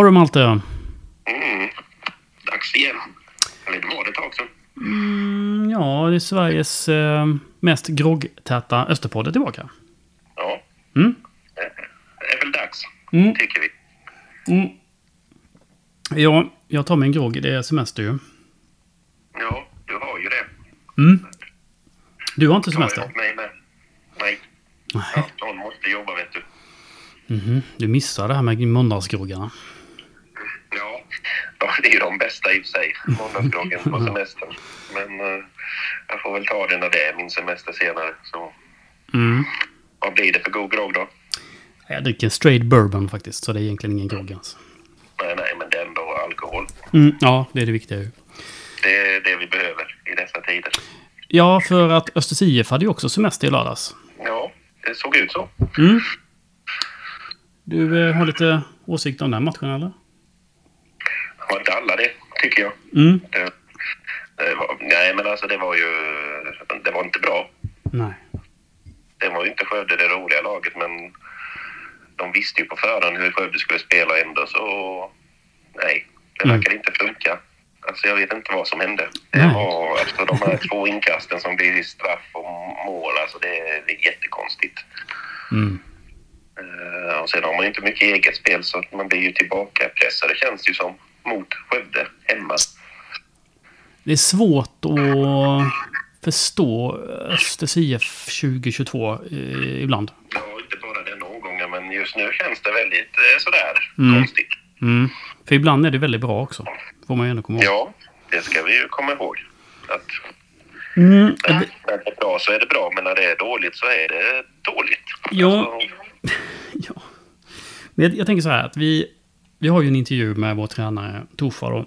Ja du Malte. Mm. Dags igen. Eller det var det ett tag sedan. Mm, ja, det är Sveriges eh, mest groggtäta Österpodd är tillbaka. Ja, Mm. det är väl dags, Mm. tycker vi. Mm. Ja, jag tar mig en grogg. Det är semester ju. Ja, du har ju det. Mm. Du har inte jag semester? mig med. Nej, Nej. ja, någon måste jobba vet du. Mhm. Du missar det här med måndagsgroggarna. Ja, det är ju de bästa i och för sig. Måndagsgroggen på semestern. Men eh, jag får väl ta det när det är min semester senare. Så Mm. vad blir det för god grogg då? Jag dricker straight bourbon faktiskt, så det är egentligen ingen grogg alls. Nej, nej, men det är ändå alkohol. Mm. Ja, det är det viktiga ju. Det är det vi behöver i dessa tider. Ja, för att Östers IF hade ju också semester i lördags. Ja, det såg ut så. Mm. Du eh, har lite åsikter om den matchen, eller? Har inte alla det, tycker jag. Mm. Det, det var, nej, men alltså det var ju... Det var inte bra. Nej. Det var ju inte Skövde det roliga laget, men de visste ju på förhand hur Skövde skulle spela ändå, så... Nej, det Mm. verkar inte funka. Alltså jag vet inte vad som hände. Det Nej. var alltså de här två inkasten som blir straff och mål, alltså det, det är jättekonstigt. Mm. Eh, och sen har man ju inte mycket eget spel så man blir ju tillbakapressad, känns det ju som, mot Skövde hemma. Det är svårt att förstå Östers IF 2022 eh, ibland. Ja, inte bara den omgången, men just nu känns det väldigt eh, sådär Mm. konstigt. Mm. För ibland är det väldigt bra också. Får man ju ändå komma ihåg. Ja, det ska vi ju komma ihåg. Att Mm. när det är bra så är det bra, men när det är dåligt så är det dåligt. Ja. Alltså, Ja. Men jag, jag tänker så här att vi, vi har ju en intervju med vår tränare Tofa då.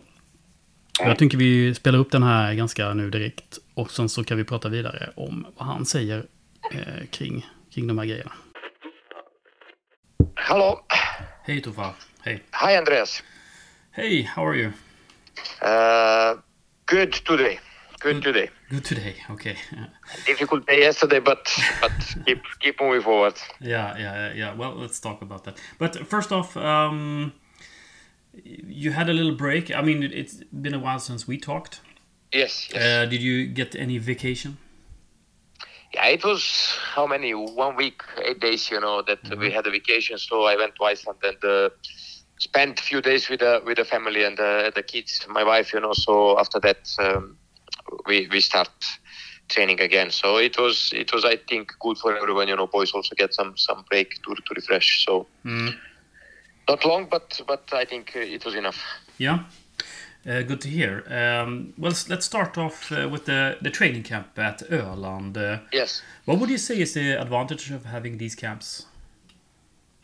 Och Jag tänker vi spelar upp den här ganska nu direkt. Och sen så kan vi prata vidare om vad han säger eh, kring, kring de här grejerna. Hello. Hej Tofa. Hej. Hi, Andreas. Hej, how are you? Uh, good today. Good today. Good today. Okay. Difficult day yesterday, but but keep keep moving forward. Yeah, yeah, yeah. Well, let's talk about that. But first off, um, you had a little break. I mean, it- it's been a while since we talked. Yes. yes. Uh, did you get any vacation? yeah, it was how many? One week, eight days. You know that we had a vacation, so I went to Iceland and uh, spent a few days with the with the family and uh, the kids, my wife. You know, so after that um, we we start training again. So it was it was I think good for everyone. You know, boys also get some some break to to refresh. So. Mm. Not long, but but I think uh, it was enough. Yeah. Uh, good to hear. Um, well, let's start off uh, with the, the training camp at Öland. Uh, Yes. what would you say is the advantage of having these camps?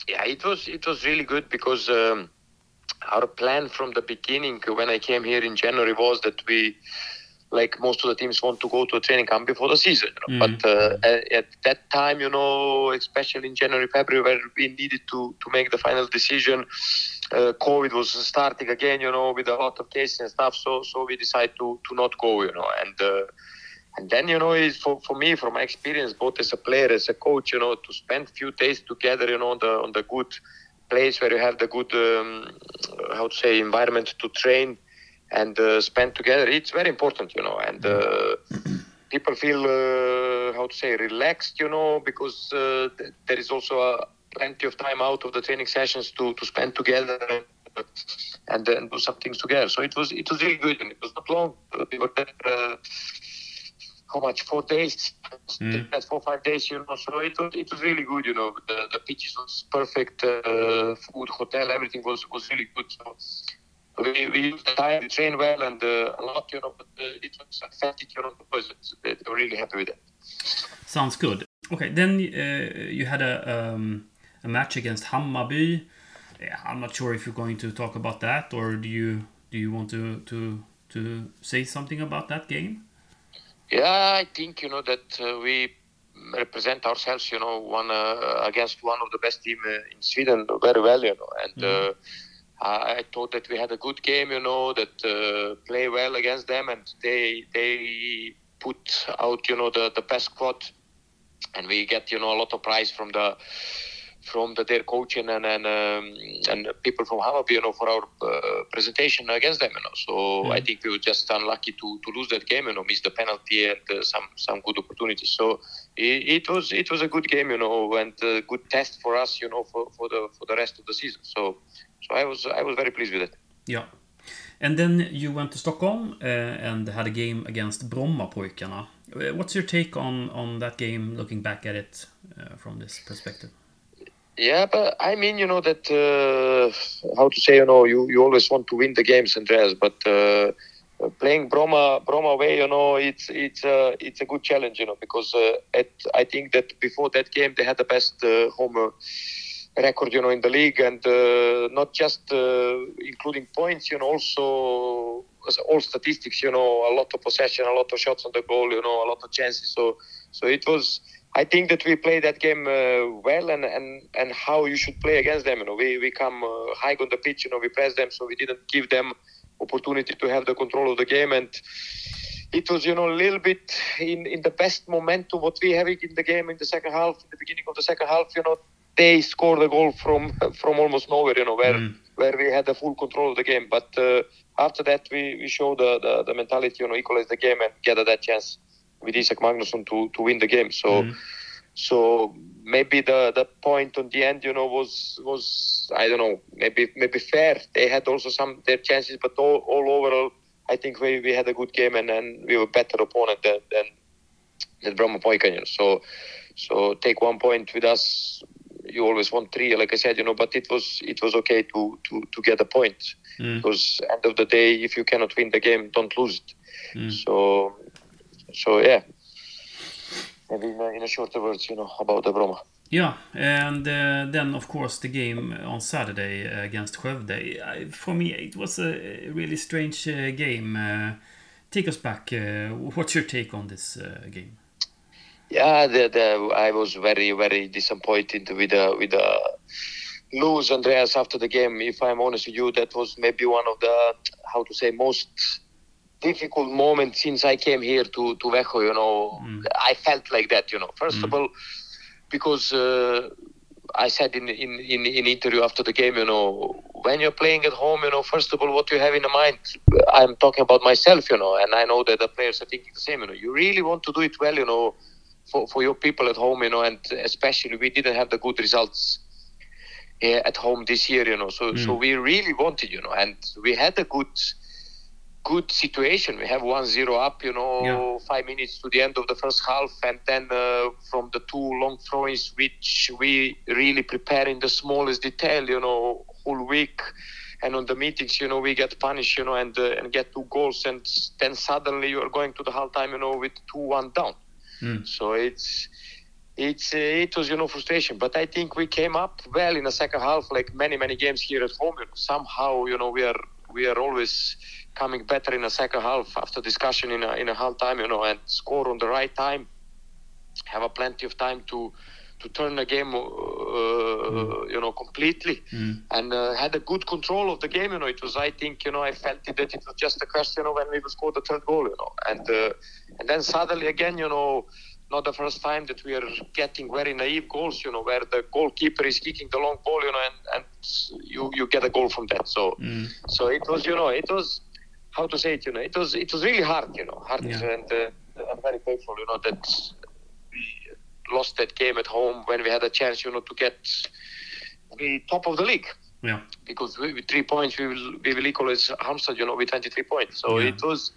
Yeah, it was it was really good because um, our plan from the beginning when I came here in January was that we, like most of the teams, want to go to a training camp before the season. you know. But uh, at, at that time, you know, especially in January, February, where we needed to to make the final decision, uh, COVID was starting again, you know, with a lot of cases and stuff. So so we decided to to not go, you know, and. Uh, and then, you know, it's for, for me, from my experience, both as a player, as a coach, you know, to spend few days together, you know, on the on the good place where you have the good, um, how to say, environment to train and uh, spend together. It's very important, you know, and uh, people feel, uh, how to say, relaxed, you know, because uh, th- there is also uh, plenty of time out of the training sessions to, to spend together and then do some things together. So it was it was really good, and it was not long. We were there. Uh, how much? Four days. Mm. Four five days, you know. So it was it was really good, you know. The the pitches was perfect, uh, food, hotel, everything was was really good. So we, we used the time, we trained well and uh, a lot, you know. But uh, it was authentic, you know. The boys they they were really happy with it. Sounds good. Okay, then uh, you had a um, a match against Hammarby. Yeah, I'm not sure if you're going to talk about that, or do you do you want to to to say something about that game? Yeah, I think you know that uh, we represent ourselves, you know, one uh, against one of the best team uh, in Sweden very well, you know, and uh, I I thought that we had a good game, you know, that uh, play well against them, and they they put out, you know, the the best squad, and we get you know a lot of prize from the from the, their coaching and and, um, and people from Hammarby, you know, for our uh, presentation against them, you know. So Mm. I think we were just unlucky to, to lose that game, you know, miss the penalty and uh, some some good opportunities. So it, it was it was a good game, you know, and a good test for us, you know, for, for the for the rest of the season. So so I was I was very pleased with it. Yeah. And then you went to Stockholm uh, and had a game against Brommapojkarna. Uh, What's your take on, on that game, looking back at it uh, from this perspective? Yeah, but I mean, you know that uh, how to say, you know, you, you always want to win the games, Andreas. But uh, playing Bromma Bromma away, you know, it's it's uh, it's a good challenge, you know, because uh, at, I think that before that game they had the best uh, home record, you know, in the league, and uh, not just uh, including points, you know, also all statistics, you know, a lot of possession, a lot of shots on the goal, you know, a lot of chances. So so it was. I think that we played that game uh, well, and, and and how you should play against them. You know, we we come uh, high on the pitch. You know, we press them, so we didn't give them opportunity to have the control of the game, and it was you know a little bit in in the best momentum what we have in the game in the second half. In the beginning of the second half, you know, they scored a goal from from almost nowhere. You know, where Mm. where we had the full control of the game, but uh, after that we we showed the, the the mentality. You know, equalize the game and get that chance with Isak Magnusson to to win the game. So. Mm. So maybe the the point on the end, you know, was was I don't know, maybe maybe fair. They had also some their chances, but all, all overall, I think we, we had a good game and, and we were better opponent than than, than Bromma. So so take one point with us. You always want three, like I said, you know. But it was it was okay to to to get a point Mm. because end of the day, if you cannot win the game, don't lose it. Mm. So so yeah. Maybe in a, in a shorter words, you know, about the Bromma. Yeah, and uh, then of course the game on Saturday uh, against Skövde. I, for me, it was a really strange uh, game. Uh, take us back. Uh, what's your take on this uh, game? Yeah, the, the, I was very, very disappointed with the with the lose, Andreas, after the game. If I'm honest with you, that was maybe one of the how to say most difficult moments since I came here to to Växjö. You know, Mm. I felt like that. You know, first of Mm. all, because uh, I said in, in in in interview after the game, you know, when you're playing at home, you know, first of all, what you have in mind. I'm talking about myself, you know, and I know that the players are thinking the same. You know, you really want to do it well, you know, for for your people at home, you know, and especially we didn't have the good results. uh, at home this year, you know, so so Mm. we really wanted, you know, and we had a good good situation. We have 1-0 up, you know, Yeah. five minutes to the end of the first half, and then uh, from the two long throws, which we really prepare in the smallest detail, you know, whole week. And on the meetings, you know, we get punished, you know, and uh, and get two goals, and then suddenly you are going to the half time, you know, with two one down. Mm. So it's it's uh, it was you know frustration, but I think we came up well in the second half, like many many games here at home. You know, somehow you know we are we are always coming better in the second half after discussion in a in a half time, you know, and score on the right time, have a plenty of time to to turn the game, uh, you know, completely Mm. and uh, had a good control of the game. You know, it was I think you know I felt it, that it was just a question of when we will score the third goal. You know, and uh, and then suddenly again, you know, not the first time that we are getting very naive goals. You know, where the goalkeeper is kicking the long ball. You know, and and you you get a goal from that. So Mm. so it was you know it was how to say it. You know, it was it was really hard. You know, hard Yeah. and uh, I'm very thankful. You know that we lost that game at home when we had a chance. You know, to get the top of the league Yeah. because we, with three points we will we will equalize Halmstad, you know, with 23 points. So Yeah. it was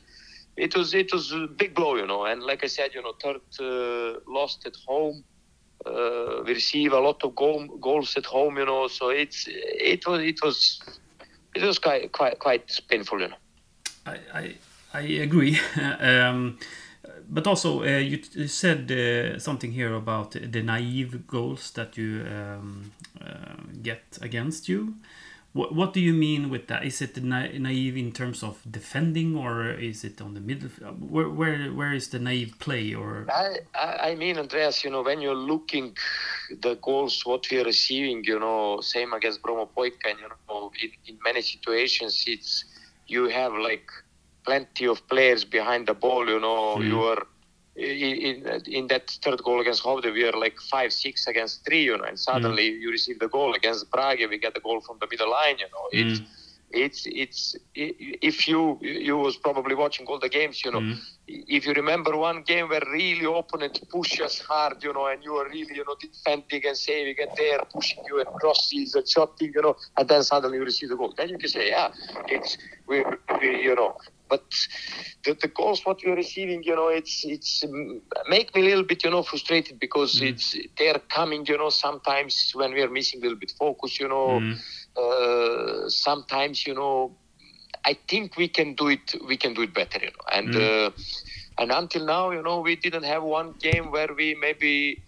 it was it was a big blow, you know. And like I said, you know, third uh, lost at home. Uh, we receive a lot of goal, goals at home, you know. So it's it was it was it was quite quite quite painful, you know. I, I, I agree. um, but also, uh, you t- said uh, something here about the naive goals that you um, uh, get against you. What, what do you mean with that? Is it na- naive in terms of defending, or is it on the middle? Where, where, where is the naive play? Or I, I mean, Andreas, you know, when you're looking the goals what we are receiving, you know, same against Bromo Poikan, you know, in, in many situations, it's you have like plenty of players behind the ball, you know, Mm. you are in, in that third goal against Skövde, we are like five, six against three, you know, and suddenly mm. you receive the goal against Brage, we get the goal from the middle line, you know. It's, mm. it's, it's, if you, you was probably watching all the games, you know, mm. if you remember one game where really opponent push us hard, you know, and you are really, you know, defending and saving and they are pushing you and crosses and shotting, you know, and then suddenly you receive the goal. Then you can say, yeah, it's, we, we you know, but the, the calls what we're receiving, you know, it's it's make me a little bit, you know, frustrated because mm. it's they're coming, you know, sometimes when we are missing a little bit focus, you know, mm. uh, sometimes, you know, I think we can do it. We can do it better, you know, and. Mm. Uh, and until now, you know, we didn't have one game where we maybe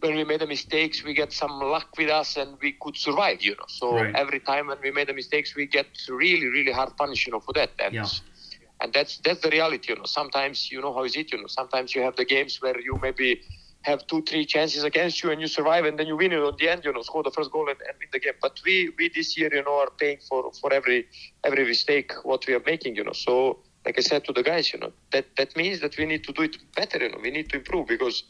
when we made the mistakes, we get some luck with us and we could survive, you know. So right. every time when we made the mistakes, we get really, really hard punish, you know, for that. And yeah and that's that's the reality you know. Sometimes you know how is it you know. Sometimes you have the games where you maybe have two three chances against you and you survive and then you win it at the end you know score the first goal and, and win the game. But we we this year you know are paying for for every every mistake what we are making you know. So like i said to the guys you know that that means that we need to do it better you know. We need to improve because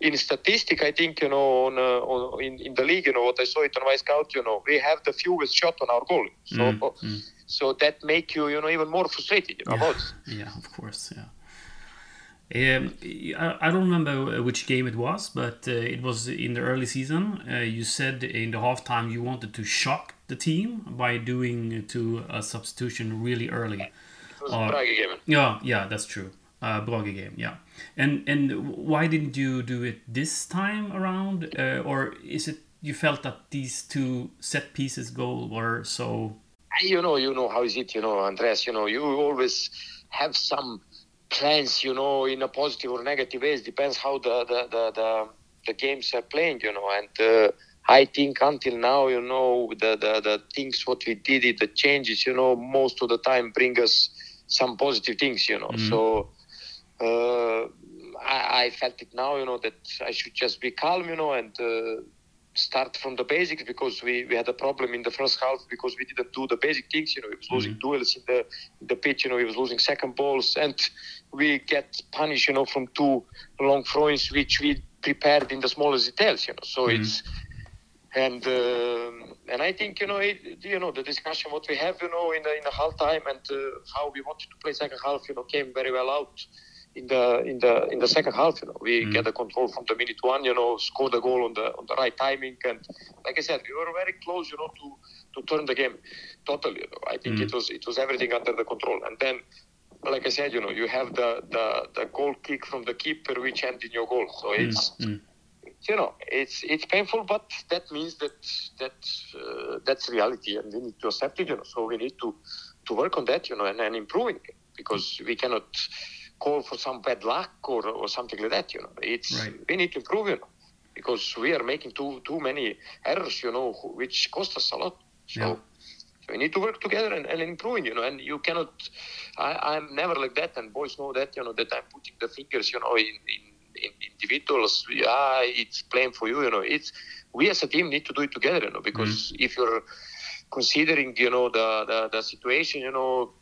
in statistic, I think you know on, uh, on in, in the league, you know what I saw it on my scout. you know we have the fewest shot on our goal. So mm, mm so that make you you know even more frustrated you know, yeah. about yeah of course yeah um, I, don't remember which game it was, but uh, it was in the early season. Uh, you said in the halftime you wanted to shock the team by doing to a substitution really early. It was uh, Brage game. Yeah, yeah, that's true. Uh, Brage game, yeah. And and why didn't you do it this time around, uh, or is it you felt that these two set pieces goal were so you know, you know how is it, you know, Andreas, you know, you always have some plans, you know, in a positive or negative ways. Depends how the the the the, the games are playing, you know, and. Uh, I think until now, you know, the, the, the things what we did, the changes, you know, most of the time bring us some positive things, you know. Mm-hmm. So uh, I, I, felt it now, you know, that I should just be calm, you know, and uh, start from the basics because we, we had a problem in the first half because we didn't do the basic things. You know, we was losing mm-hmm. duels in the in the pitch. You know, we was losing second balls, and we get punished. You know, from two long throws which we prepared in the smallest details. You know, so mm-hmm. it's and uh, and I think you know it, you know the discussion what we have you know in the in the half time and uh, how we wanted to play second half you know came very well out in the in the in the second half. You know, we mm. get the control from the minute one. You know, score the goal on the on the right timing, and like I said, we were very close. You know, to to turn the game totally. You know? I think mm. it was it was everything under the control, and then. Like I said, you know, you have the, the, the goal kick from the keeper which ended in your goal. So mm, it's mm. you know it's it's painful, but that means that that uh, that's reality, and we need to accept it. You know, so we need to to work on that. You know, and, and improving because we cannot call for some bad luck or, or something like that. You know, it's right. we need to improve. You know, because we are making too too many errors. You know, which cost us a lot. So. Yeah. we need to work together and, and improving, you know, and you cannot, I, I'm never like that. And boys know that, you know, that I'm putting the fingers, you know, in, in, in individuals. Yeah, it's playing for you, you know, it's, we as a team need to do it together, you know, because mm-hmm. if you're considering, you know, the, the, the situation, you know,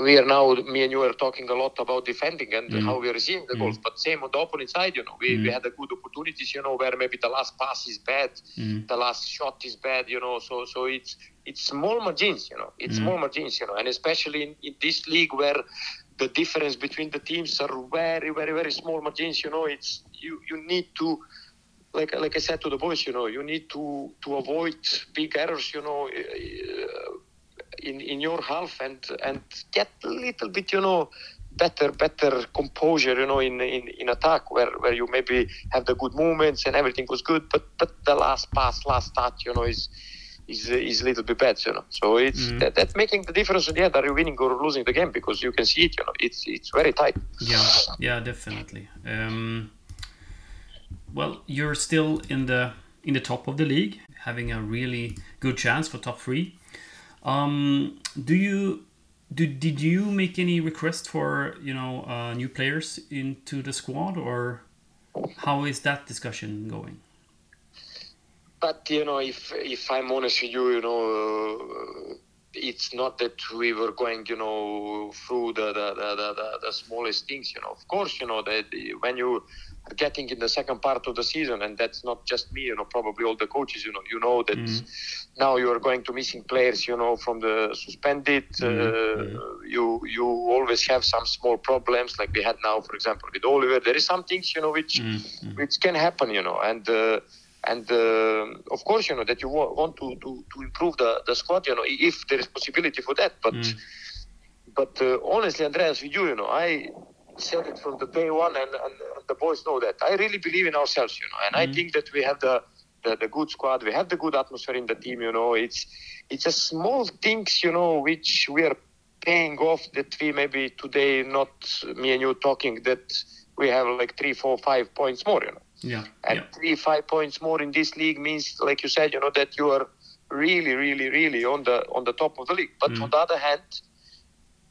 we are now me and you are talking a lot about defending and mm. how we are seeing the mm. goals but same on the opponent side you know we, mm. we had a good opportunities you know where maybe the last pass is bad mm. the last shot is bad you know so so it's it's small margins you know it's mm. small margins you know and especially in, in this league where the difference between the teams are very very very small margins you know it's you you need to like like I said to the boys, you know, you need to to avoid big errors, you know, uh, in in your half and and get a little bit you know better better composure you know in in, in attack where where you maybe have the good movements and everything was good but but the last pass last touch you know is is is a little bit bad you know. So it's mm. that, that's making the difference in the end are you winning or losing the game because you can see it you know it's it's very tight. Yeah yeah definitely. Um, well you're still in the in the top of the league having a really good chance for top three um, do you do, did you make any request for you know uh, new players into the squad or how is that discussion going? But you know, if if I'm honest with you, you know, it's not that we were going, you know, through the the, the, the, the smallest things. You know, of course, you know that when you are getting in the second part of the season, and that's not just me. You know, probably all the coaches. You know, you know that Mhm. now you are going to missing players. You know, from the suspended. Uh, Mhm. You you always have some small problems, like we had now, for example, with Oliver. There is some things, you know, which Mm, mm. which can happen, you know, and uh, and uh, of course, you know that you wa- want to, to, to improve the, the squad, you know, if there is possibility for that. But Mm. but uh, honestly, Andreas, with you, you know, I said it from the day one, and, and, and the boys know that. I really believe in ourselves, you know, and I Mhm. think that we have the, the the good squad, we have the good atmosphere in the team, you know. It's it's a small things, you know, which we are paying off that we maybe today not me and you talking that we have like three, four, five points more, you know. Yeah. And yeah. three, five points more in this league means, like you said, you know, that you are really, really, really on the on the top of the league. But Mm. on the other hand,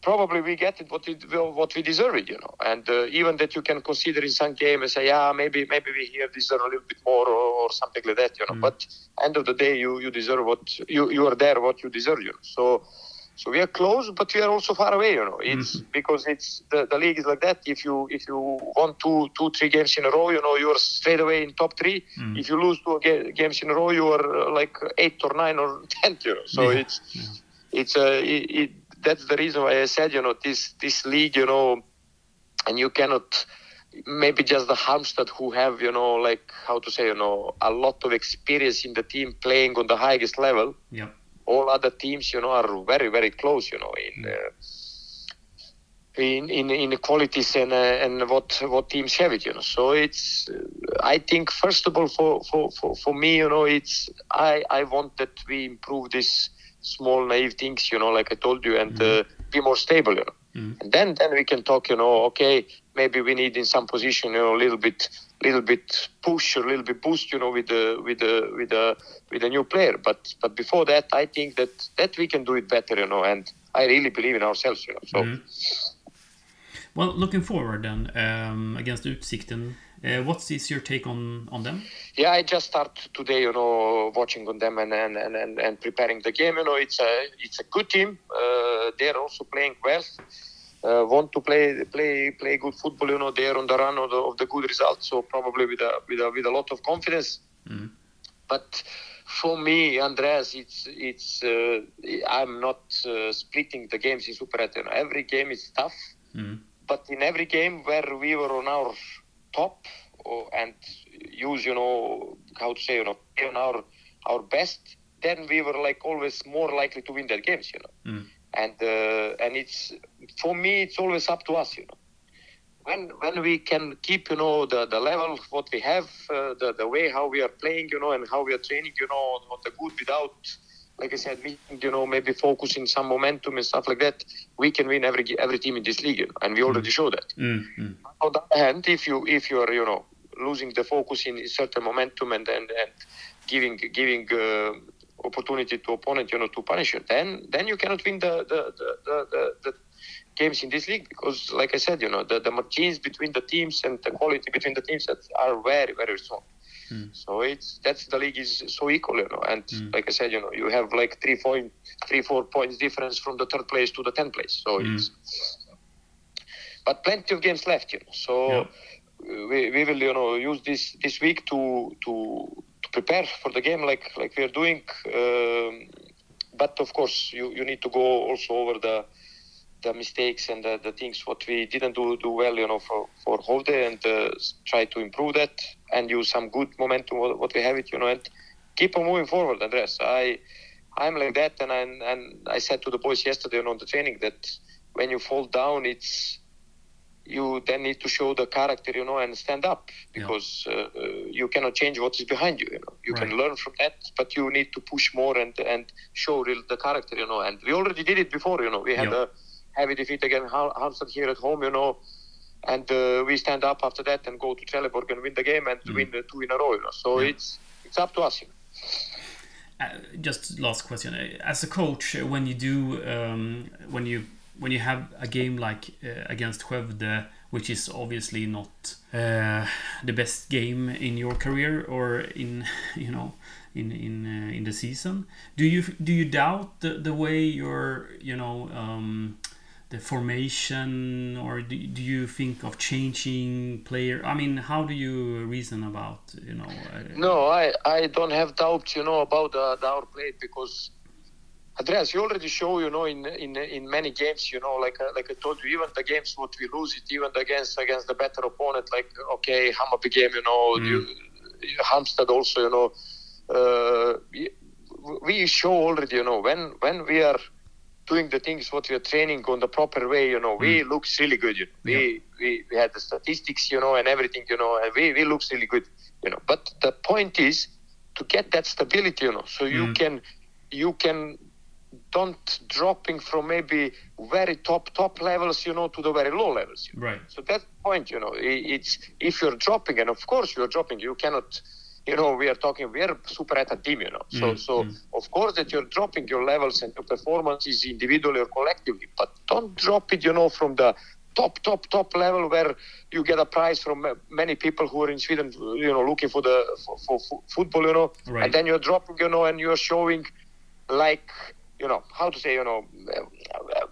probably we get it what we what we deserve it, you know. And uh, even that you can consider in some game and say, yeah, maybe maybe we here deserve a little bit more or, or something like that, you know. Mm. But end of the day, you you deserve what you you are there what you deserve, you know. So. So we are close, but we are also far away. You know, it's Mhm. because it's the, the league is like that. If you if you won two two three games in a row, you know you are straight away in top three. Mm. If you lose two ga- games in a row, you are uh, like eight or nine or tenth. You know, so Yeah, it's yeah. it's uh, it, it, that's the reason why I said you know this this league you know, and you cannot maybe just the Halmstad who have you know like how to say you know a lot of experience in the team playing on the highest level Yeah. All other teams, you know, are very, very close, you know, in uh, in in inequalities and uh, and what what teams have it, you know. So it's, uh, I think, first of all, for for for, for me, you know, it's I I want that we improve this small naive things, you know, like I told you, and uh, be more stable, you know. Mm. And then then we can talk, you know, okay, maybe we need in some position, you know, a little bit little bit push or a little bit boost, you know, with the with the with the with a new player. But but before that, I think that that we can do it better, you know, and I really believe in ourselves, you know. So Mhm. Well, looking forward then um, against Utsikten, uh, what is your take on on them? yeah, I just start today, you know, watching on them and and, and, and, and preparing the game. You know, it's a it's a good team. Uh, they're also playing well. Uh, want to play play play good football. You know, they're on the run of the, of the good results. So probably with a with a with a lot of confidence. Mm. But for me, Andreas, it's it's uh, I'm not uh, splitting the games in Super You know, every game is tough, Mm. but in every game where we were on our top or, and use you know how to say you know on our our best, then we were like always more likely to win that games. You know Mm. And uh, and it's for me it's always up to us you know when when we can keep you know the the level what we have uh, the the way how we are playing you know and how we are training you know on the good without like I said you know maybe focusing some momentum and stuff like that we can win every every team in this league you know, and we already show that Mm. Mm. on the other hand, if you if you are you know losing the focus in certain momentum and and, and giving giving uh, opportunity to opponent you know to punish you, then then you cannot win the the, the, the, the, the games in this league because like I said, you know the, the margins between the teams and the quality between the teams that are very very strong. Mm. So it's that's the league is so equal, you know, and Mm. like I said, you know, you have like three point, three four points difference from the third place to the tenth place. So Mm. it's but plenty of games left, you know. So Yeah. we, we will, you know, use this this week to to to prepare for the game like like we are doing. Um, but of course, you, you need to go also over the the mistakes and the, the things what we didn't do do well, you know, for for Skövde and uh, try to improve that and use some good momentum what, we have it, you know, and keep on moving forward. Andres, I I'm like that, and I, and I said to the boys yesterday you know, on the training that when you fall down, it's you then need to show the character, you know, and stand up because uh, uh, you cannot change what is behind you. You know, you can learn from that, but you need to push more and and show real, the character, you know. And we already did it before, you know. We had Yeah. a heavy defeat against Halmstad here at home, you know. And uh, we stand up after that and go to Trelleborg and win the game and Mm. win the two in a row, you know. So Yeah. it's it's up to us. You know. Uh, just last question. Uh, As a coach, when you do, um, when you when you have a game like uh, against Skövde which is obviously not uh, the best game in your career or in you know in in uh, in the season. Do you do you doubt the, the way you're you know um, the formation or do, do you think of changing player? I mean, how do you reason about you know? Uh, No, I, I don't have doubts, you know, about our play because Andreas, you already show, you know, in in in many games, you know, like uh, like I told you, even the games what we lose it, even against against the better opponent, like okay, Hammarby game, you know, Mm. you, Halmstad also, you know, uh, we, we show already, you know, when when we are doing the things what we are training on the proper way, you know, we looks really good. You know. We, we we had the statistics, you know, and everything, you know, and we we looks really good, you know. But the point is to get that stability, you know, so you Mm. can you can don't dropping from maybe very top top levels, you know, to the very low levels. You know. right. So that's the point, you know. It's if you're dropping, and of course you're dropping, you cannot. You know, we are talking. We are super at a team, you know. So, Mm, so mm. of course that you're dropping your levels and your performances individually or collectively, but don't drop it, you know, from the top, top, top level where you get a prize from many people who are in Sweden, you know, looking for the for, for, for football, you know, Right. and then you're dropping, you know, and you're showing like, you know, how to say, you know, uh,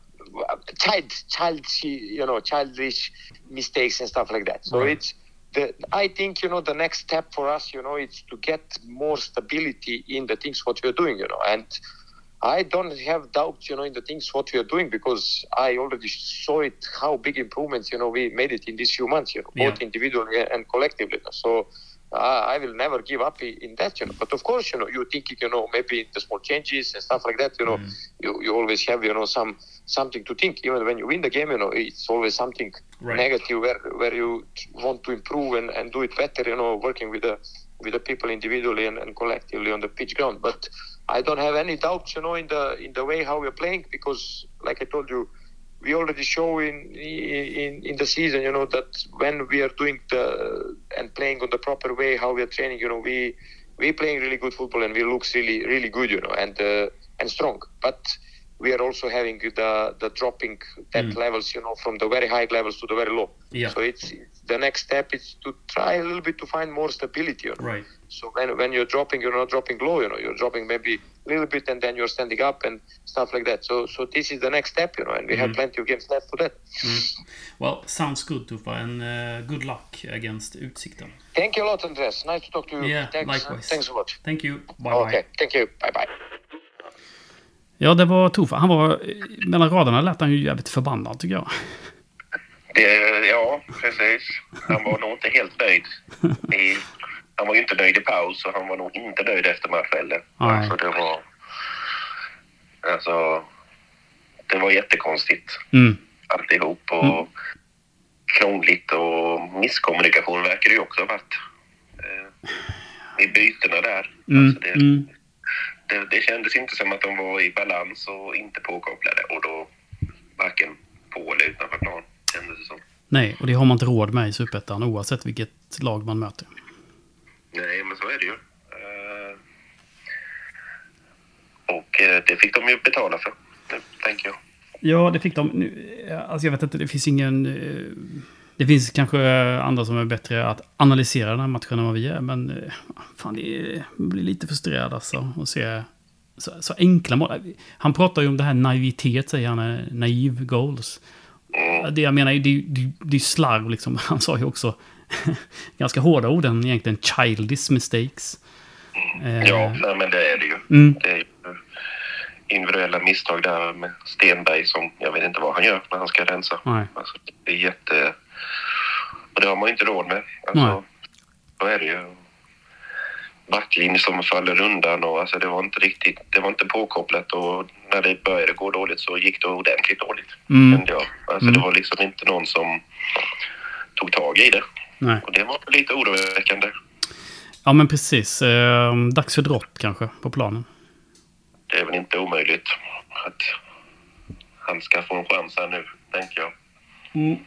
uh, child, child, you know, childish mistakes and stuff like that. So Right. it's the I think you know the next step for us, you know, it's to get more stability in the things what we are doing, you know, and I don't have doubts, you know, in the things what we are doing because I already saw it how big improvements, you know, we made it in these few months, you know, both individually and collectively. So I will never give up in that, you know. But of course, you know, you think you know maybe the small changes and stuff like that, you know, Mm. you, you always have you know some something to think. Even when you win the game, you know, it's always something Right. negative where where you want to improve and, and do it better. You know, working with the with the people individually and, and collectively on the pitch ground. But I don't have any doubts, you know, in the in the way how we're playing because, like I told you, we already show in in in the season, you know, that when we are doing the and playing on the proper way, how we are training, you know, we we playing really good football and we looks really really good, you know, and uh, and strong. But we are also having the the dropping that Mm. levels, you know, from the very high levels to the very low. Yeah. So it's, it's the next step is to try a little bit to find more stability. You know? Right. So when when you're dropping, you're not dropping low. You know, you're dropping maybe little bit, and then you're standing up and stuff like that. So so this is the next step, you know, and we have Mhm. plenty of games left for that. Well, sounds good, Tufa, and uh, good luck against Utsikten. Thank you a lot, Andres. Nice to talk to you. Yeah, thanks, likewise. Thanks a lot. Thank you. Bye okay, bye. thank you. Bye bye. Ja, det var Tufa. Han var... Mellan raderna lät han ju jävligt förbannad, tycker jag. Det, ja, precis. Han var nog inte helt nöjd. I, han var ju inte nöjd i paus och han var nog inte nöjd efter match heller. Nej. Alltså det var... Alltså... Det var jättekonstigt Mm. alltihop och krångligt och misskommunikation verkar det ju också ha varit. Eh, I bytena där. Mm. Alltså det, Mm. det, det kändes inte som att de var i balans och inte påkopplade och då varken på eller utanför plan kändes det som. Nej, och det har man inte råd med i Superettan oavsett vilket lag man möter. Är det ju. Eh, Och eh, det fick de ju betala för, det tänker jag. Ja, det fick de. Nu, alltså jag vet inte, det finns ingen... eh, Det finns kanske andra som är bättre att analysera den här matchen än vad vi är, men eh, fan, det blir lite frustrerad alltså att se så, så enkla mål. Han pratar ju om det här naivitet, säger han, eh, naiv goals. Det jag menar, det, det, det är slarv liksom. Han sa ju också ganska hårda ord än egentligen childish mistakes. Eh, Ja, nej, men det är det ju. Mm. Det är individuella misstag där med Stenberg som jag vet inte vad han gör när han ska rensa. Nej. Alltså, det är jätte... Och det har man inte råd med. Nej. Alltså, så är det ju. Backlinje som faller undan och alltså det var inte riktigt, det var inte påkopplat och när det började gå dåligt så gick det ordentligt dåligt. Mm. kände jag. Alltså det var liksom inte någon som tog tag i det. Nej. Och det var lite oroväckande. Ja, men precis. Eh, dags för dropp kanske på planen. Det är väl inte omöjligt att han ska få en chans här nu, tänker jag. Mm.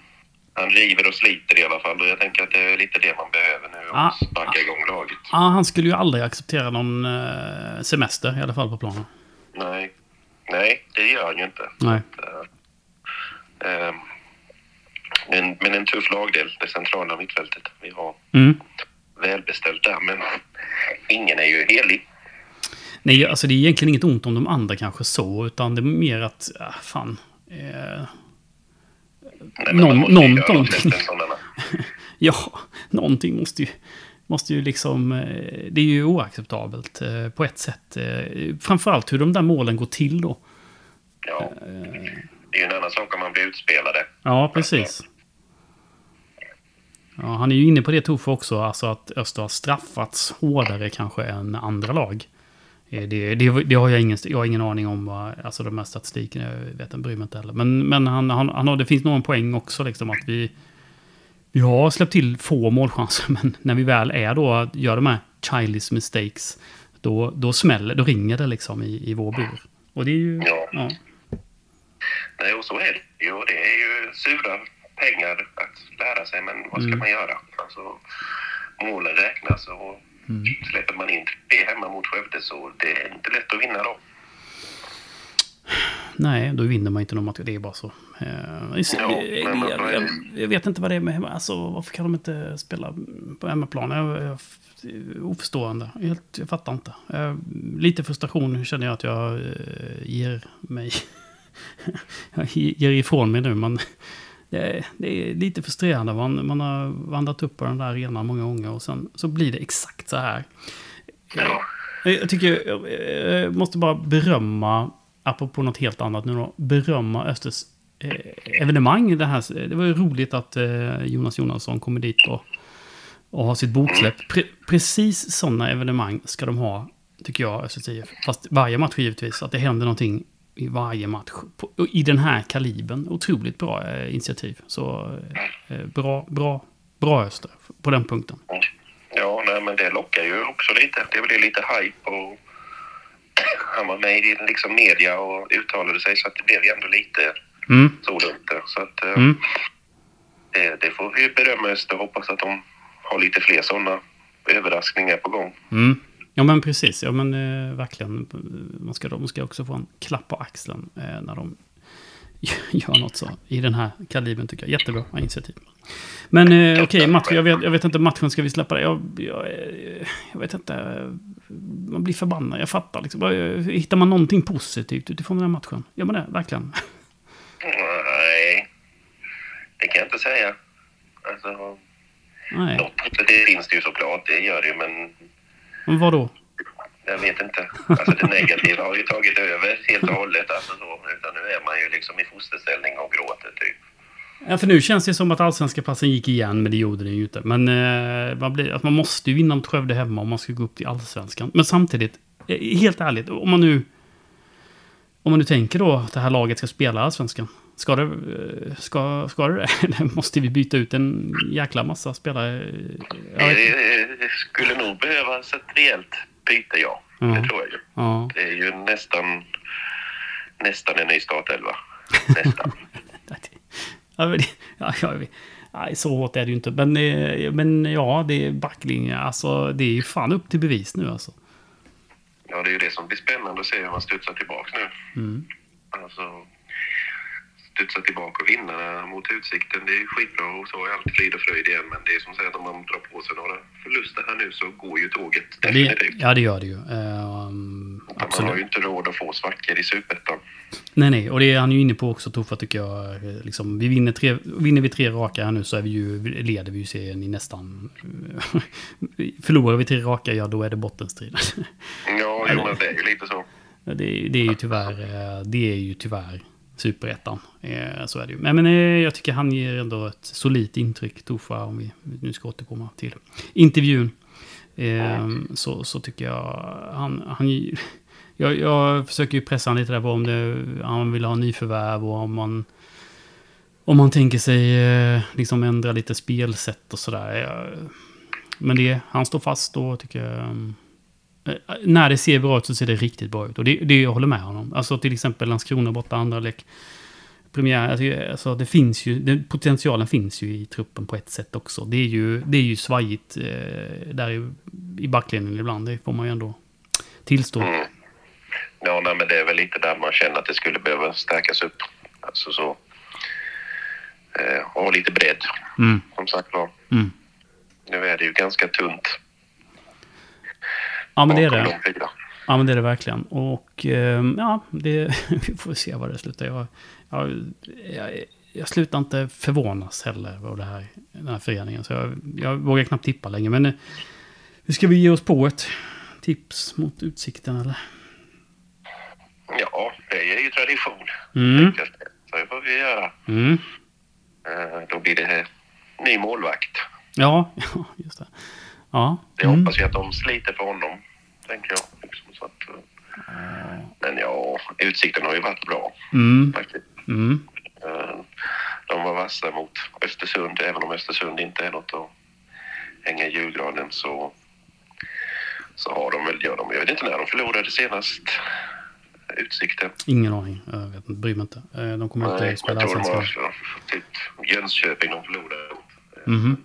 Han river och sliter i alla fall och jag tänker att det är lite det man behöver nu Ah. och sparka igång laget. Ja, han skulle ju aldrig acceptera någon eh, semester i alla fall på planen. Nej, nej, det gör han ju inte. Nej. Eh, Men, men en tuff lagdel, det centrala mittfältet. Vi har Mm. välbeställt där, men ingen är ju helig. Nej, alltså det är egentligen inget ont om de andra kanske så, utan det är mer att, ah, fan. Eh, Nej, Någon- någon- någonting. ja, någonting måste ju, måste ju liksom, eh, det är ju oacceptabelt eh, på ett sätt. Eh, framförallt hur de där målen går till då. Ja. Det är ju en annan sak om man blir utspelade. Ja, precis. Ja, han är ju inne på det Toffe också, alltså att Öster har straffats hårdare kanske än andra lag. Eh, Det, det, det har jag ingen, jag har ingen aning om, vad, alltså de här statistiken, jag vet inte, bryr mig inte heller. Men, men han, han, han har, det finns nog en poäng också, liksom att vi, vi har släppt till få målchanser, men när vi väl är då, gör de här childish mistakes, då, då smäller, då ringer det liksom i, i vår bur. Och det är ju, Ja. ja. Nej, och så är det ju. Och det är ju sura pengar att lära sig, men vad ska Mm. man göra? Alltså, målen räknas och Mm. släpper man in tre hemma mot Skövde så det är inte lätt att vinna då. Nej, då vinner man inte någon match. Det är bara så. Eh, Ja, jag, men- jag, jag, jag vet inte vad det är med hemma. Alltså, varför kan de inte spela på hemmaplan? Jag, jag, oförstående. Helt, jag fattar inte. Eh, lite frustration känner jag att jag eh, ger mig. jag ger ifrån mig nu. Men det, är- det är lite frustrerande. Man, man har vandrat upp på den där arenan många gånger och sen så blir det exakt så här. Ja. Jag tycker, jag jag måste bara berömma, apropå något helt annat nu då, berömma Östers eh, evenemang. Det, här, det var ju roligt att eh, Jonas Jonasson kommer dit och, och har sitt boksläpp. Pre, precis sådana evenemang ska de ha, tycker jag, Östers IF. Fast varje match givetvis, att det händer någonting i varje match. I den här kalibern. Otroligt bra eh, initiativ. Så eh, bra, bra, bra Öster på den punkten. Ja, nej, men det lockar ju också lite. Det blir lite hype och han var med i liksom media och uttalade sig så att det blev ju ändå lite Mm, så runt det. Så att eh, mm. det, det får vi berömma Öster och hoppas att de har lite fler sådana överraskningar på gång. Mm. Ja men precis, ja men eh, verkligen. Man ska, de ska också få en klapp på axeln eh, när de gör något så i den här kalibern tycker jag. Jättebra initiativ. Men eh, okej, match, jag, vet, jag vet inte, matchen ska vi släppa det? Jag, jag, eh, jag vet inte, man blir förbannad, jag fattar liksom. Eh, Hittar man någonting positivt utifrån den här matchen? Gör man det, verkligen? Nej, det kan jag inte säga. Alltså, Nej, något positivt finns det ju såklart, det gör det ju, men men vadå? jag vet inte. Alltså det negativa har ju tagit över helt och hållet. Alltså så, utan nu är man ju liksom i fosterställning och gråter typ. Ja, för nu känns det som att allsvenska platsen gick igen, men det gjorde den ju inte. Men eh, man, blir, att man måste ju vinna mot Skövde hemma om man ska gå upp till allsvenskan. Men samtidigt, eh, helt ärligt, om man nu... Om man nu tänker då att det här laget ska spela allsvenskan. Ska det, eh, ska, ska det? Eller måste vi byta ut en jäkla massa spelare? Det det skulle nog behövas ett rejält byte, ja. Ja. Det tror jag ju. ja. Det är ju nästan, nästan en ny startelva. Nästan. Ja, jag vet. Nej, så hårt är det ju inte. Men, eh, men ja, det är backlinje. Alltså, det är ju fan upp till bevis nu alltså. Ja, det är ju det som blir spännande att se hur man studsar tillbaka nu. Mm. Alltså, studsa tillbaka och vinna mot Utsikten, det är skitbra och så är allt frid och fröjd igen. Men det är som sagt, om man drar på sig några förluster här nu så går ju tåget Det, definitivt. ja, det gör det ju. Ehm, Man har absolut. ju inte råd att få svackor i Superettan. Nej, nej. Och det är han ju inne på också, Toffa, tycker jag. Eh, Liksom, vi vinner, tre, vinner vi tre raka här nu så är vi ju, leder vi ju serien i nästan... Förlorar vi tre raka, ja då är det bottenstrid. Ja, jo, men det är ju lite så. Det, det är ju tyvärr, eh, det är ju tyvärr superettan. Eh, Så är det ju. Men, men eh, jag tycker han ger ändå ett solidt intryck, Tofa, om vi nu ska återkomma till intervjun. Eh, Så, så tycker jag han... han jag, jag försöker ju pressa honom lite där på om det, han vill ha nyförvärv och om man... Om man tänker sig eh, liksom ändra lite spelsätt och sådär. Men det, han står fast då, tycker jag... Ehm, Eh, när det ser bra ut så ser det riktigt bra ut. Och det, det jag håller med honom. Alltså till exempel Landskrona borta, andra lek. Premiär, alltså, alltså det finns ju, den, potentialen finns ju i truppen på ett sätt också. Det är ju, det är ju svajigt eh, där i, i backlinjen ibland, det får man ju ändå tillstå. Mm. Ja, nej, men det är väl lite där man känner att det skulle behöva stärkas upp. Alltså så. eh, och lite bredd. Mm. Som sagt var. Mm. Nu är det ju ganska tunt Ja, men det är det. Ja, men det är det verkligen. Och eh, ja, det, vi får se vad det slutar. Jag, jag, jag, jag slutar inte förvånas heller av det här, den här föreningen. Så jag, jag vågar knappt tippa längre. Men eh, hur ska vi ge oss på ett tips mot utsikten eller? Ja, det är ju tradition. Mm. Så det får vi göra. Mm. Eh, då blir det ny målvakt. Ja, just det. Ja. Jag Mm. hoppas ju att de sliter för honom, tänker jag. Liksom, så att, eh, men ja, utsikten har ju varit bra Mm. faktiskt. Mm. Eh, De var vassa mot Östersund, även om Östersund inte är något att hänga i julgranen så, så har de väl, gör de, jag vet inte när de förlorade senast Utsikten. Ingen aning. Jag vet inte, bryr mig inte. Eh, De kommer inte Nej, att spela jag tror de allsvenskan. typ Jönköping de förlorade mot. Mhm.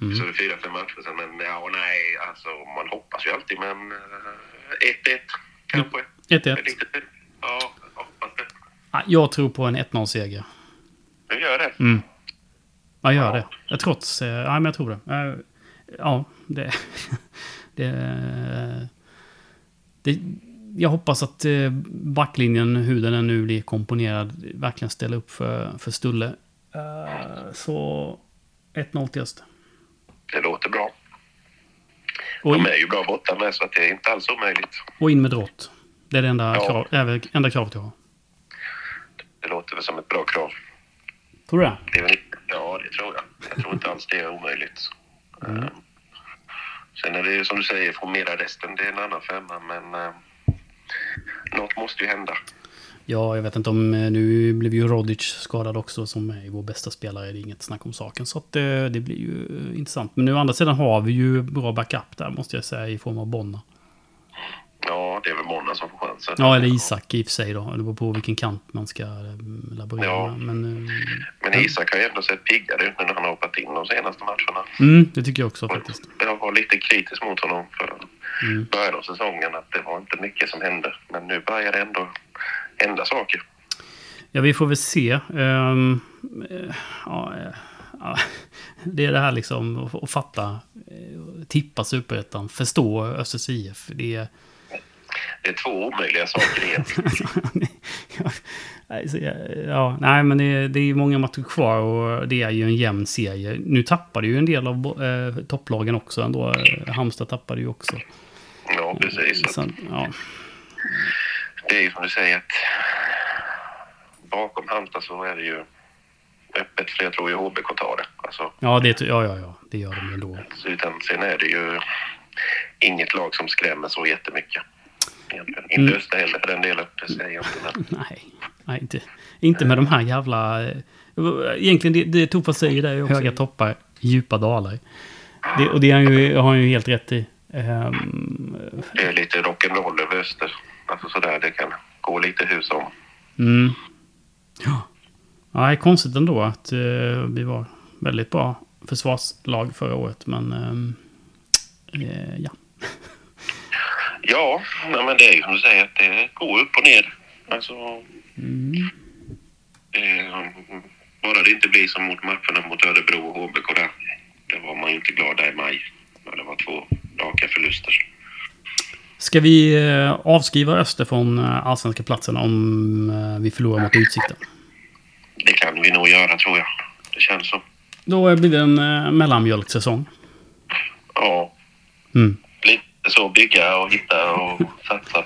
Mm. Så det är fyra, fem matcher sen. Men ja, nej, alltså man hoppas ju alltid. Men eh, 1-1 kanske. 1-1. Det är lite, ja, jag hoppas det. Jag tror på en 1-0-seger. Du gör det? Mm. Jag gör det. Jag trots... eh, Ja, men jag tror det. Eh, Ja, det... det, det jag hoppas att eh, backlinjen, hur den nu blir komponerad, verkligen ställer upp för, för Stulle. Eh, Så 1-0 till Öster. Det låter bå Och, De in, är ju bra borta med så att det är inte alls omöjligt. och in med drott. Det är det enda, Ja. krav, väl enda kravet jag har. Det låter väl som ett bra krav. Tror du det? Det väl, ja, det tror jag. Jag tror inte alls det är omöjligt. Mm. Eh, Sen är det ju som du säger, formera resten, det är en annan femma. Men eh, något måste ju hända. Ja, jag vet inte om... eh, Nu blev ju Rodic skadad också som är vår bästa spelare. Det är inget snack om saken. Så att, eh, det blir ju eh, intressant. Men nu å andra sidan har vi ju bra backup där måste jag säga i form av Bonna. Ja, det är väl Monna som får chansen. Ja, eller Isak i och för sig då. Det beror på vilken kant man ska laborera Ja. Men, Men Isak har ju ändå sett piggare ut nu när han har hoppat in de senaste matcherna. mm, det tycker jag också faktiskt. Jag var lite kritisk mot honom för Mm. början av säsongen att det var inte mycket som hände. Men nu börjar det ändå hända saker. Ja, vi får väl se. Eh, ja, eh, ja, det är det här liksom att, att fatta, eh, tippa superettan, förstå Östers IF. Det är... Det är två omöjliga saker egentligen. ja, nej, men det är, det är många matcher kvar och det är ju en jämn serie. Nu tappade ju en del av eh, topplagen också ändå. Halmstad tappade ju också. Ja, precis. Sen, ja. Det är ju som du säger att bakom Halmstad så är det ju öppet för jag tror ju HBK tar det. Alltså, Ja, det, ja, ja, ja, det gör de ju ändå. utan, sen är det ju inget lag som skrämmer så jättemycket. Egentligen. Inte Mm. Öster heller för den delen. Det säger jag inte. Nej, nej inte, inte med de här jävla... eh, Egentligen, det, det Tofa säger där är också höga toppar, djupa dalar. Det, och det har han ju, har han ju helt rätt i. Ehm, det är lite rock'n'roll över Öster. Alltså sådär, det kan gå lite hur som. Mm. Ja. Nej, konstigt ändå att eh, vi var väldigt bra försvarslag förra året, men eh, ja. Ja, nej, men det är ju som du säger att det går upp och ner. Alltså, Mm. bara det inte blir som mot matcherna mot Örebro och HBK där. Det var man ju inte glad där i maj. Det var två raka förluster. Ska vi eh, avskriva Öster från eh, allsvenska platsen om eh, vi förlorar mot Utsikten? Det kan vi nog göra tror jag. Det känns så. Då blir det en mellanmjölksäsong. Ja, Mm. lite så bygga och hitta och satsa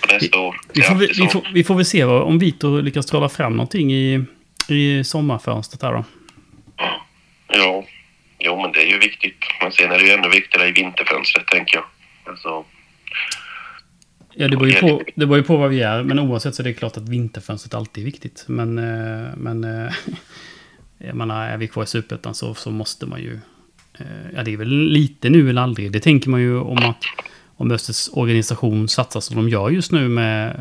på nästa år. Vi, får, vi, får, vi får väl se vad- om Vitor lyckas trolla fram någonting i, i sommarfönstret här då. Ja, jo men det är ju viktigt. Men sen är det ju ännu viktigare i vinterfönstret tänker jag. Alltså, Ja, det beror, ju på, det beror ju på vad vi är. Men oavsett så är det klart att vinterfönstret alltid är viktigt. Men, eh, men eh, jag menar, är vi kvar i Superettan så, så måste man ju... eh, Ja, det är väl lite nu eller aldrig. Det tänker man ju om att om Östers organisation satsar som de gör just nu med,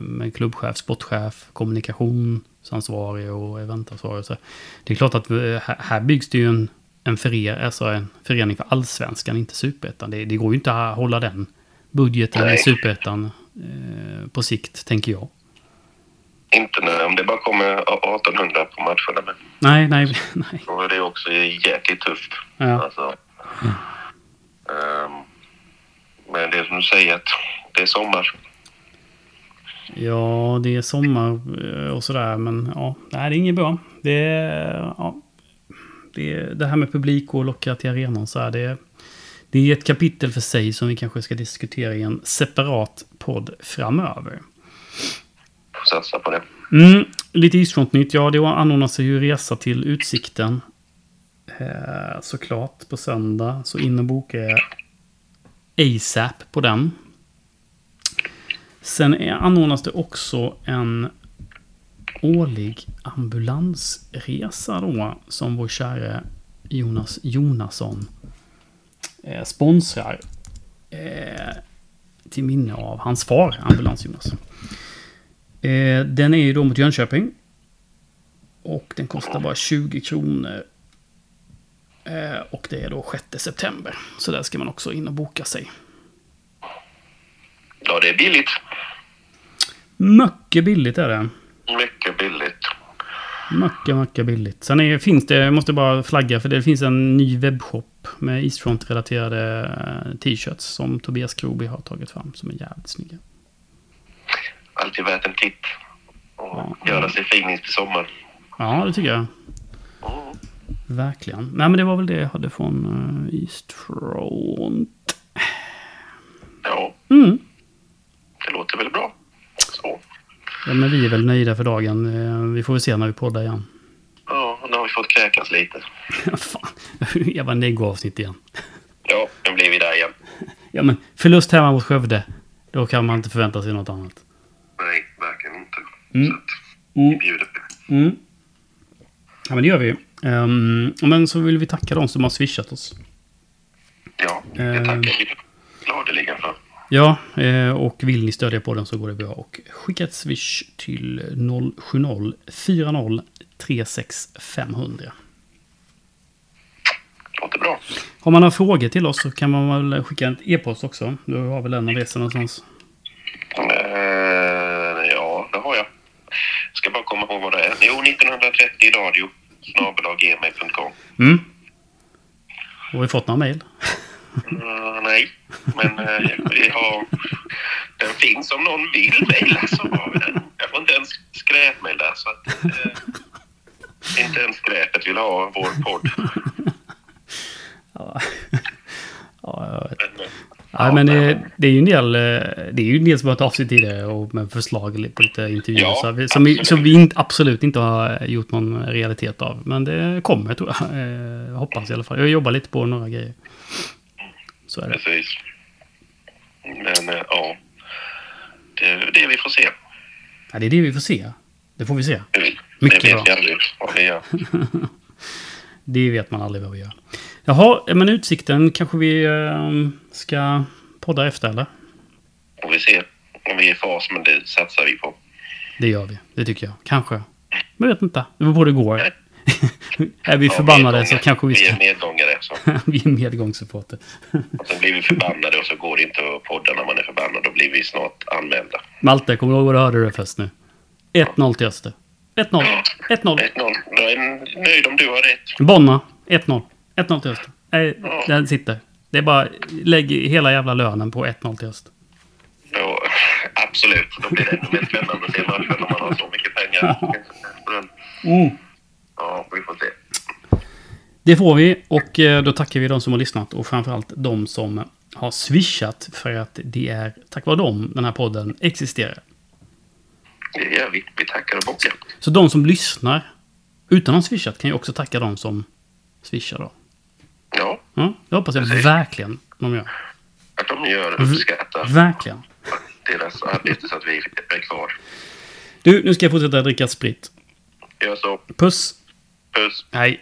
med klubbchef, sportchef, kommunikationsansvarig och eventansvarig. Så det är klart att här byggs det ju en, en, före, alltså en förening för allsvenskan, inte superettan. Det, det går ju inte att hålla den budgeten Nej. i superettan eh, på sikt, tänker jag. Inte när, om det bara kommer 1800 på matcherna. Men Nej, nej, nej. då är det också jäkligt tufft. Ja. Alltså, ehm, men det är som du säger att det är sommar. Ja, det är sommar eh, och sådär, men ja, det är inget bra. Det, är- ja, det, är- det här med publik och locka till arenan så här, det, det är ett kapitel för sig som vi kanske ska diskutera i en separat podd framöver. Satsa på det. Mm, lite Eastfront-nytt. Ja, det anordnas ju resa till Utsikten. Eh, såklart på söndag. Så in och boka ASAP på den. Sen är, anordnas det också en årlig ambulansresa då. Som vår käre Jonas Jonasson eh, sponsrar. Eh, till minne av hans far, Ambulans-Jonas. Eh, den är ju då mot Jönköping. Och den kostar bara 20 kronor. Eh, och det är då 6 september. Så där ska man också in och boka sig. Ja, det är billigt. Mycket billigt är det. Mycket billigt. Mycket, mycket billigt. Sen är, finns det, jag måste bara flagga för det finns en ny webbshop med Eastfront-relaterade eh, t-shirts som Tobias Kroby har tagit fram som är jävligt snygga. Alltid värt en titt. Och Ja. göra sig fin inför sommaren. Ja, det tycker jag. Mm. Verkligen. Nej, men det var väl det jag hade från uh, Eastfront. Ja, Mm. det låter väl bra. Ja, men vi är väl nöjda för dagen. Eh, Vi får väl se när vi poddar igen. Ja, nu har vi fått kräkas lite. Fan, jag var neggo-avsnitt igen. Ja, nu blir vi där igen. Ja, men förlust hemma mot Skövde. Då kan man inte förvänta sig något annat. Nej, verkligen inte. Mm. Så att Mm. vi bjuder på. Mm. Ja, men det gör vi. Um, men så vill vi tacka de som har swishat oss. Ja, det Eh. tackar vi gladeligen för. Ja, eh, och vill ni stödja podden så går det bra och skicka ett swish till 070 40 36 500. Låter bra. Har man några frågor till oss så kan man väl skicka en e-post också. Du har väl en adressen någonstans? Eh, ja, det har jag. Ska bara komma ihåg vad det är. Jo, 1930 radio. snabel-a-gmail.com. Mm. Har vi fått några mejl? Uh, nej, men eh, vi har... Den finns om någon vill mejla så har vi den. Jag får inte ens skräpmejl där så att... Eh, inte ens skräpet vill ha vår podd. Ja, ja. Men, eh, Ja, men det, det är ju en del, eh, det är ju en del som har hört av sig tidigare och med förslag på lite intervjuer. Ja, så vi, som, vi, absolut. som vi inte, absolut inte har gjort någon realitet av. Men det kommer tror jag. Eh, hoppas i alla fall. Jag jobbar lite på några grejer. Så är det. Precis. Men eh, ja, det är det vi får se. Ja, det är det vi får se. Det får vi se. Det Mycket vet bra. vi aldrig vad vi gör. Det vet man aldrig vad vi gör. Jaha, men utsikten kanske vi eh, ska podda efter eller? Får vi se om vi är i fas, men det satsar vi på. Det gör vi. Det tycker jag. Kanske. Men jag vet inte. Det beror på hur det går. Är vi Ja, förbannade så kanske vi Vi ska... är medgångare. Så. vi är medgångssupporter. Sen blir vi förbannade och så går det inte att podda när man är förbannad. Då blir vi snart anmälda. Malte, kommer du ihåg vad du hörde det först nu? 1-0 till Öster. 1-0. 1-0. 1-0. Jag är nöjd om du har rätt. Bonna. 1-0. 1-0 till Öster. Nej, den sitter. Det är bara lägg hela jävla lönen på 1-0 till Öster. Jo, absolut. Då blir det ännu mer spännande att se matchen när man har så mycket pengar. Mm. Ja, vi får se. Det får vi och eh, då tackar vi de som har lyssnat och framförallt de som har swishat för att det är tack vare dem den här podden existerar. Det gör vi. Vi tackar och bockar. Så de som lyssnar utan att ha swishat kan ju också tacka de som swishar då. Ja, Ja, det hoppas jag Precis. verkligen de gör. att de gör uppskattar Verkligen. deras arbete så att vi är kvar. Du, nu ska jag fortsätta dricka sprit. Gör så. Puss. Hej.